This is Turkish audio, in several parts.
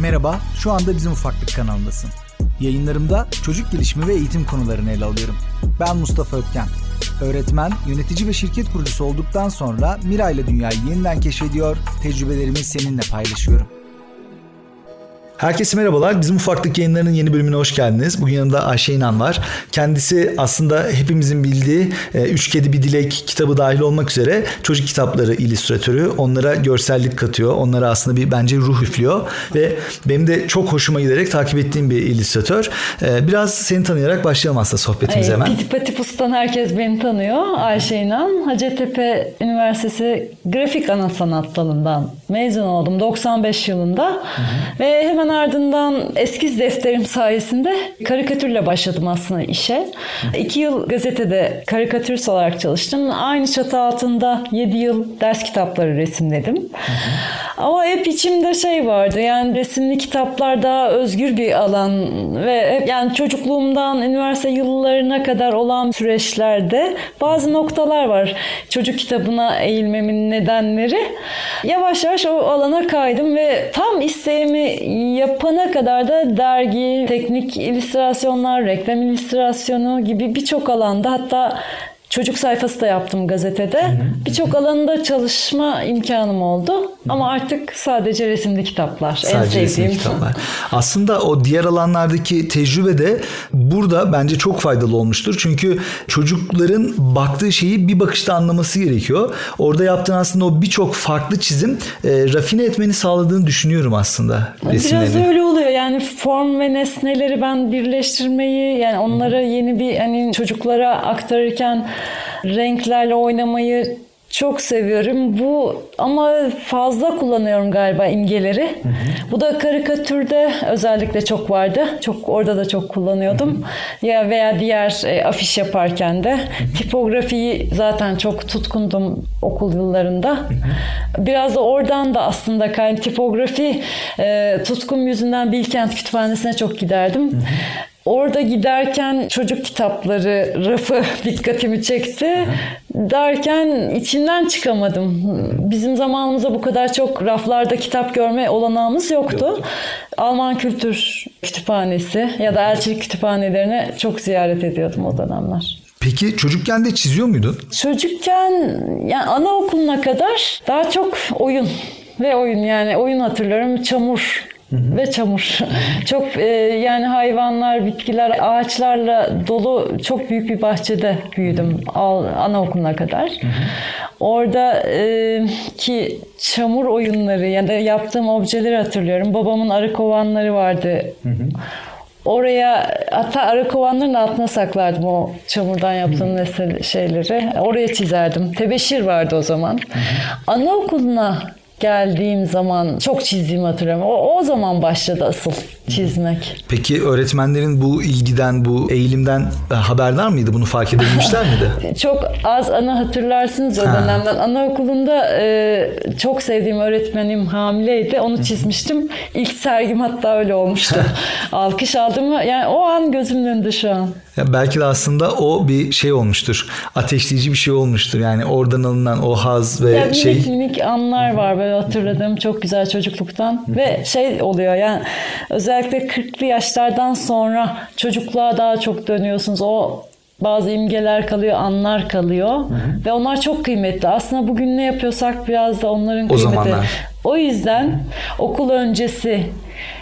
Merhaba, şu anda Bizim Ufaklık kanalındasın. Yayınlarımda çocuk gelişimi ve eğitim konularını ele alıyorum. Ben Mustafa Ötken. Öğretmen, yönetici ve şirket kurucusu olduktan sonra Mira ile dünyayı yeniden keşfediyor, tecrübelerimi seninle paylaşıyorum. Herkese merhabalar. Bizim Ufaklık yayınlarının yeni bölümüne hoş geldiniz. Bugün yanımda Ayşe İnan var. Kendisi aslında hepimizin bildiği e, Üç Kedi Bir Dilek kitabı dahil olmak üzere çocuk kitapları illüstratörü. Onlara görsellik katıyor. Onlara aslında bir bence ruh üflüyor. Ve benim de çok hoşuma giderek takip ettiğim bir illüstratör. E, biraz seni tanıyarak başlayalım aslında sohbetimize hemen. Piti Patipus'tan herkes beni tanıyor. Ayşe İnan. Hacettepe Üniversitesi Grafik Ana Sanat Dalı'ndan mezun oldum 95 yılında. Hı hı. Ve hemen ardından eskiz defterim sayesinde karikatürle başladım aslında işe. İki yıl gazetede karikatürist olarak çalıştım. Aynı çatı altında 7 yıl ders kitapları resimledim. Hı hı. Ama hep içimde şey vardı yani resimli kitaplar daha özgür bir alan ve hep yani çocukluğumdan üniversite yıllarına kadar olan süreçlerde bazı noktalar var. Çocuk kitabına eğilmemin nedenleri. Yavaş yavaş o alana kaydım ve tam isteğimi yapana kadar da dergi, teknik illüstrasyonlar, reklam illüstrasyonu gibi birçok alanda hatta Çocuk sayfası da yaptım gazetede. Birçok alanında çalışma imkanım oldu. Ama artık sadece resimli kitaplar. Sadece en sevdiğim. kitaplar. Aslında o diğer alanlardaki tecrübe de burada bence çok faydalı olmuştur. Çünkü çocukların baktığı şeyi bir bakışta anlaması gerekiyor. Orada yaptığın aslında o birçok farklı çizim e, rafine etmeni sağladığını düşünüyorum aslında resimlerini. Biraz öyle oluyor. Yani form ve nesneleri ben birleştirmeyi yani onlara yeni bir hani çocuklara aktarırken renklerle oynamayı çok seviyorum. Bu ama fazla kullanıyorum galiba imgeleri. Hı hı. Bu da karikatürde özellikle çok vardı. Çok orada da çok kullanıyordum. Hı hı. Ya veya diğer e, afiş yaparken de hı hı. tipografiyi zaten çok tutkundum okul yıllarında. Hı hı. Biraz da oradan da aslında kayın tipografi e, tutkum yüzünden Bilkent Kütüphanesi'ne çok giderdim. Hı hı. Orada giderken çocuk kitapları rafı dikkatimi çekti. Derken içinden çıkamadım. Bizim zamanımızda bu kadar çok raflarda kitap görme olanağımız yoktu. Yok. Alman Kültür Kütüphanesi ya da elçilik kütüphanelerini çok ziyaret ediyordum o dönemler. Peki çocukken de çiziyor muydun? Çocukken yani anaokuluna kadar daha çok oyun ve oyun yani oyun hatırlıyorum. Çamur ve çamur. çok e, yani hayvanlar, bitkiler, ağaçlarla dolu çok büyük bir bahçede büyüdüm al, anaokuluna kadar. Orada e, ki çamur oyunları ya da yaptığım objeleri hatırlıyorum. Babamın arı kovanları vardı. Oraya hatta arı kovanların altına saklardım o çamurdan yaptığım nesne şeyleri. Oraya çizerdim. Tebeşir vardı o zaman. Anaokuluna geldiğim zaman çok çizdiğimi hatırlıyorum. O, o zaman başladı asıl çizmek. Peki öğretmenlerin bu ilgiden, bu eğilimden e, haberdar mıydı? Bunu fark edebilmişler miydi? çok az ana hatırlarsınız o ha. dönemden. Anaokulunda e, çok sevdiğim öğretmenim hamileydi. Onu çizmiştim. İlk sergim hatta öyle olmuştu. Alkış aldım. Yani o an gözümün önünde şu an. Ya belki de aslında o bir şey olmuştur. Ateşleyici bir şey olmuştur. Yani oradan alınan o haz ve ya şey. Minik minik anlar var böyle hatırladığım çok güzel çocukluktan. ve şey oluyor yani özellikle 40'lı yaşlardan sonra çocukluğa daha çok dönüyorsunuz. O bazı imgeler kalıyor, anlar kalıyor hı hı. ve onlar çok kıymetli. Aslında bugün ne yapıyorsak biraz da onların kıymeti. O zamanlar. O yüzden okul öncesi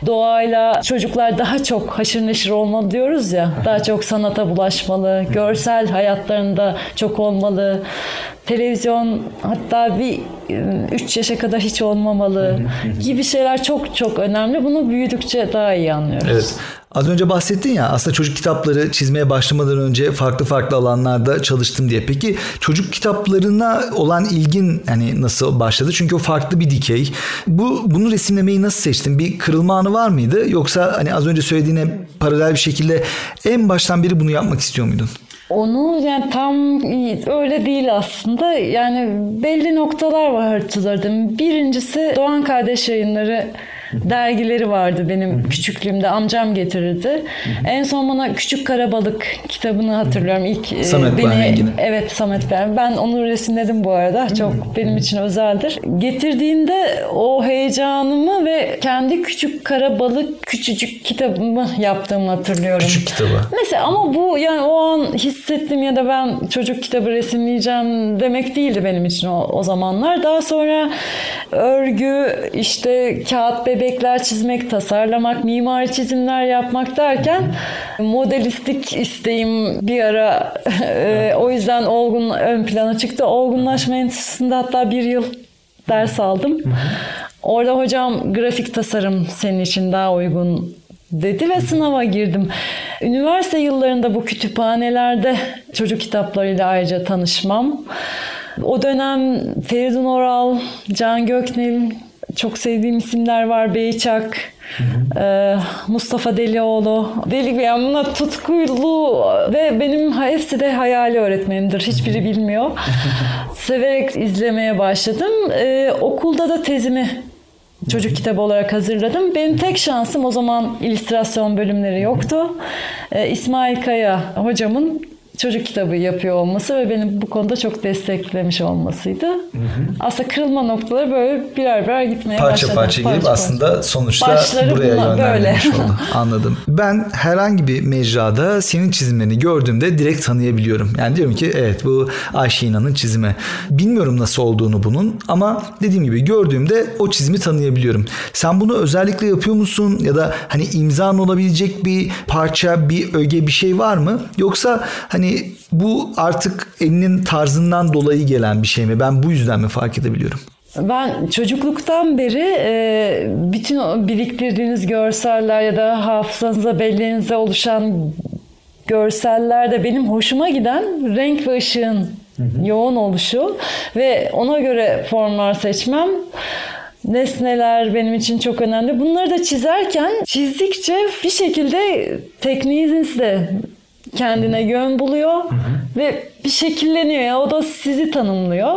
doğayla çocuklar daha çok haşır neşir olmalı diyoruz ya. Daha çok sanata bulaşmalı, görsel hayatlarında çok olmalı. Televizyon hatta bir 3 yaşa kadar hiç olmamalı gibi şeyler çok çok önemli. Bunu büyüdükçe daha iyi anlıyoruz. Evet. Az önce bahsettin ya aslında çocuk kitapları çizmeye başlamadan önce farklı farklı alanlarda çalıştım diye. Peki çocuk kitaplarına olan ilgin hani nasıl başladı? Çünkü o farklı bir dikey. Bu bunu resimlemeyi nasıl seçtin? Bir kırılma anı var mıydı? Yoksa hani az önce söylediğine paralel bir şekilde en baştan beri bunu yapmak istiyor muydun? Onu yani tam öyle değil aslında. Yani belli noktalar var hatırladım. Birincisi Doğan Kardeş Yayınları dergileri vardı benim küçüklüğümde. Amcam getirirdi. En son bana Küçük Karabalık kitabını hatırlıyorum. İlk e, Samet beni. Evet Samet Ben. Ben onu resimledim bu arada. Çok benim için özeldir. Getirdiğinde o heyecanımı ve kendi Küçük Karabalık küçücük kitabımı yaptığımı hatırlıyorum. Küçük kitabı. Mesela ama bu yani o an hissettim ya da ben çocuk kitabı resimleyeceğim demek değildi benim için o, o zamanlar. Daha sonra örgü, işte kağıt bebekler çizmek, tasarlamak, mimari çizimler yapmak derken modelistlik isteğim bir ara e, o yüzden olgun ön plana çıktı. Olgunlaşma enstitüsünde hatta bir yıl ders aldım. Orada hocam grafik tasarım senin için daha uygun dedi ve sınava girdim. Üniversite yıllarında bu kütüphanelerde çocuk kitaplarıyla ayrıca tanışmam. O dönem Feridun Oral, Can Göknel, çok sevdiğim isimler var. Beyçak, ee, Mustafa Delioğlu. Deli yani bunlar tutkulu ve benim hepsi de hayali öğretmenimdir. Hiçbiri bilmiyor. Severek izlemeye başladım. Ee, okulda da tezimi çocuk kitabı olarak hazırladım. Benim tek şansım o zaman illüstrasyon bölümleri yoktu. Ee, İsmail Kaya hocamın çocuk kitabı yapıyor olması ve beni bu konuda çok desteklemiş olmasıydı. Aslında kırılma noktaları böyle birer birer gitmeye parça başladı. parça gelip aslında sonuçta Başları buraya böyle. oldu. Anladım. Ben herhangi bir mecrada senin çizimlerini gördüğümde direkt tanıyabiliyorum. Yani diyorum ki evet bu Ayşe İnan'ın çizimi. Bilmiyorum nasıl olduğunu bunun ama dediğim gibi gördüğümde o çizimi tanıyabiliyorum. Sen bunu özellikle yapıyor musun ya da hani imzan olabilecek bir parça, bir öge bir şey var mı? Yoksa hani bu artık elinin tarzından dolayı gelen bir şey mi? Ben bu yüzden mi fark edebiliyorum? Ben çocukluktan beri e, bütün o biriktirdiğiniz görseller ya da hafızanıza, belleğinize oluşan görsellerde benim hoşuma giden renk ve ışığın yoğun oluşu ve ona göre formlar seçmem. Nesneler benim için çok önemli. Bunları da çizerken çizdikçe bir şekilde tekniğiniz de kendine yön buluyor ve bir şekilleniyor. ya o da sizi tanımlıyor.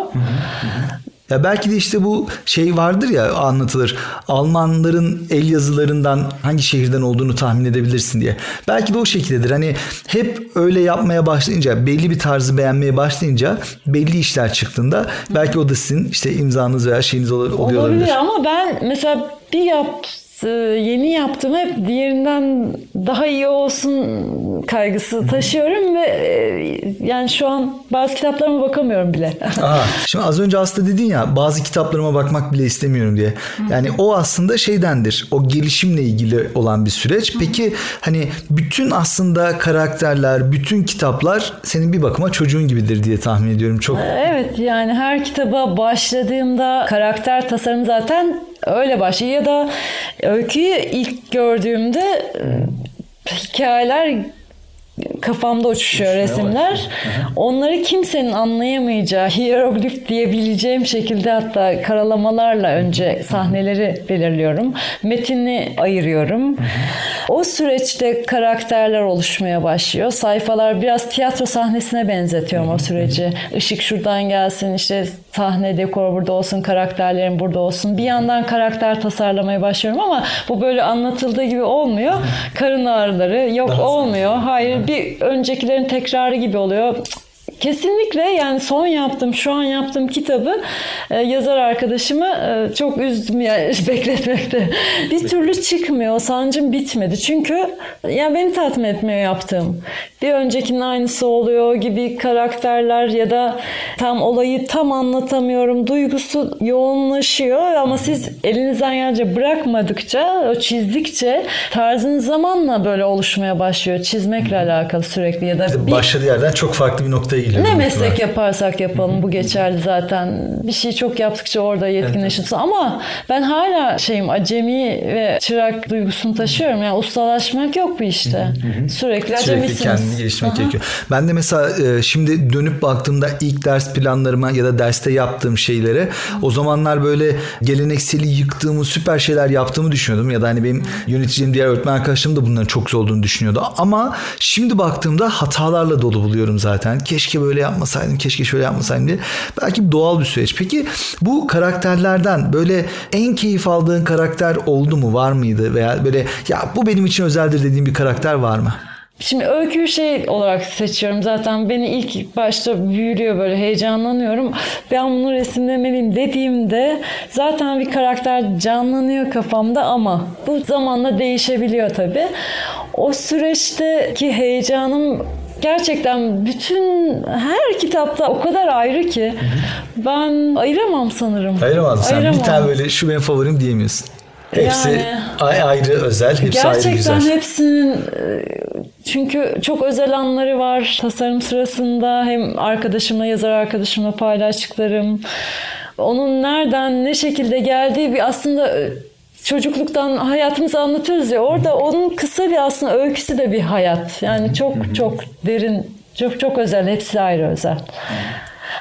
Ya belki de işte bu şey vardır ya anlatılır. Almanların el yazılarından hangi şehirden olduğunu tahmin edebilirsin diye. Belki de o şekildedir. Hani hep öyle yapmaya başlayınca, belli bir tarzı beğenmeye başlayınca belli işler çıktığında belki o da sizin işte imzanız veya şeyiniz ol- oluyor olabilir. Olabilir ama ben mesela bir yap yeni yaptım hep diğerinden daha iyi olsun kaygısı taşıyorum ve e, yani şu an bazı kitaplarıma bakamıyorum bile. Aa, şimdi az önce aslında dedin ya bazı kitaplarıma bakmak bile istemiyorum diye. Yani o aslında şeydendir. O gelişimle ilgili olan bir süreç. Peki hani bütün aslında karakterler, bütün kitaplar senin bir bakıma çocuğun gibidir diye tahmin ediyorum. Çok Evet yani her kitaba başladığımda karakter tasarım zaten öyle başlıyor. Ya da öyküyü ilk gördüğümde hikayeler kafamda uçuşuyor resimler. Onları kimsenin anlayamayacağı hieroglif diyebileceğim şekilde hatta karalamalarla önce sahneleri belirliyorum. Metini ayırıyorum. O süreçte karakterler oluşmaya başlıyor. Sayfalar biraz tiyatro sahnesine benzetiyorum o süreci. Işık şuradan gelsin, işte sahne dekor burada olsun, karakterlerin burada olsun. Bir yandan karakter tasarlamaya başlıyorum ama bu böyle anlatıldığı gibi olmuyor. Karın ağrıları yok olmuyor. Hayır bir öncekilerin tekrarı gibi oluyor. Kesinlikle yani son yaptığım, şu an yaptığım kitabı e, yazar arkadaşımı e, çok üzdüm yani bekletmekte. Bir türlü çıkmıyor, sancım bitmedi. Çünkü yani beni tatmin etmiyor yaptığım. Bir öncekinin aynısı oluyor gibi karakterler ya da tam olayı tam anlatamıyorum. Duygusu yoğunlaşıyor ama siz elinizden gelince bırakmadıkça, o çizdikçe tarzınız zamanla böyle oluşmaya başlıyor. Çizmekle alakalı sürekli ya da bir başladığı yerden çok farklı bir noktaya geliyor. ne meslek yaparsak yapalım bu geçerli zaten. Bir şey çok yaptıkça orada yetkinleşiyorsun. Ama ben hala şeyim acemi ve çırak duygusunu taşıyorum. Yani ustalaşmak yok bu işte. Sürekli Sürekli acemisiniz. kendini geliştirmek gerekiyor. Ben de mesela e, şimdi dönüp baktığımda ilk ders planlarıma ya da derste yaptığım şeylere o zamanlar böyle gelenekseli yıktığımı, süper şeyler yaptığımı düşünüyordum. Ya da hani benim yöneticim, diğer öğretmen arkadaşlarım da bunların çok zor olduğunu düşünüyordu. Ama şimdi baktığımda hatalarla dolu buluyorum zaten. Keşke böyle yapmasaydım, keşke şöyle yapmasaydım diye. Belki doğal bir süreç. Peki bu karakterlerden böyle en keyif aldığın karakter oldu mu? Var mıydı? Veya böyle ya bu benim için özeldir dediğin bir karakter var mı? Şimdi öyküyü şey olarak seçiyorum. Zaten beni ilk başta büyülüyor böyle heyecanlanıyorum. Ben bunu resimlemeliyim dediğimde zaten bir karakter canlanıyor kafamda ama bu zamanla değişebiliyor tabii. O süreçteki heyecanım gerçekten bütün her kitapta o kadar ayrı ki ben ayıramam sanırım. Ayıramazsın sen. Bir Ayıramam. tane böyle şu benim favorim diyemiyorsun. Hepsi Yani- ay- ayrı özel, hepsi ayrı Gerçekten güzel. hepsinin e, çünkü çok özel anları var tasarım sırasında hem arkadaşımla yazar arkadaşımla paylaştıklarım onun nereden ne şekilde geldiği bir aslında e, çocukluktan hayatımızı anlatıyoruz ya orada onun kısa bir aslında öyküsü de bir hayat yani çok çok derin çok çok özel hepsi ayrı özel.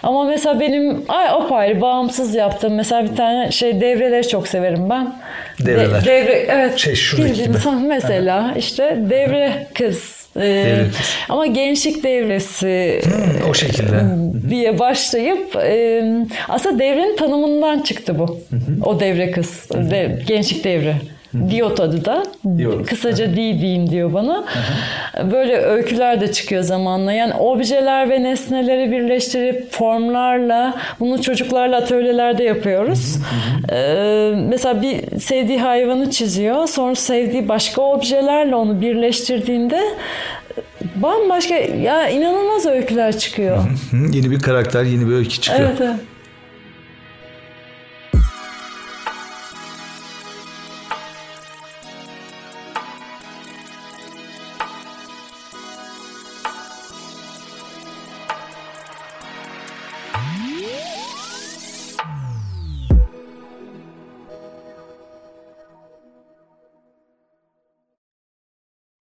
Ama mesela benim ay apayrı bağımsız yaptığım mesela bir tane şey devreleri çok severim ben. Devreler. devre evet. Şey, şuradaki gibi. mesela işte devre kız. Ee. Ama gençlik devresi Hmm, o şekilde. diye başlayıp e, aslında devrenin tanımından çıktı bu. O devre kız. De, gençlik devri. Diyot adı da. Diyot. Kısaca D diyeyim diyor bana. Böyle öyküler de çıkıyor zamanla. Yani objeler ve nesneleri birleştirip formlarla bunu çocuklarla atölyelerde yapıyoruz. Ee, mesela bir sevdiği hayvanı çiziyor. Sonra sevdiği başka objelerle onu birleştirdiğinde bambaşka ya inanılmaz öyküler çıkıyor. Yeni bir karakter, yeni bir öykü çıkıyor. Evet, evet.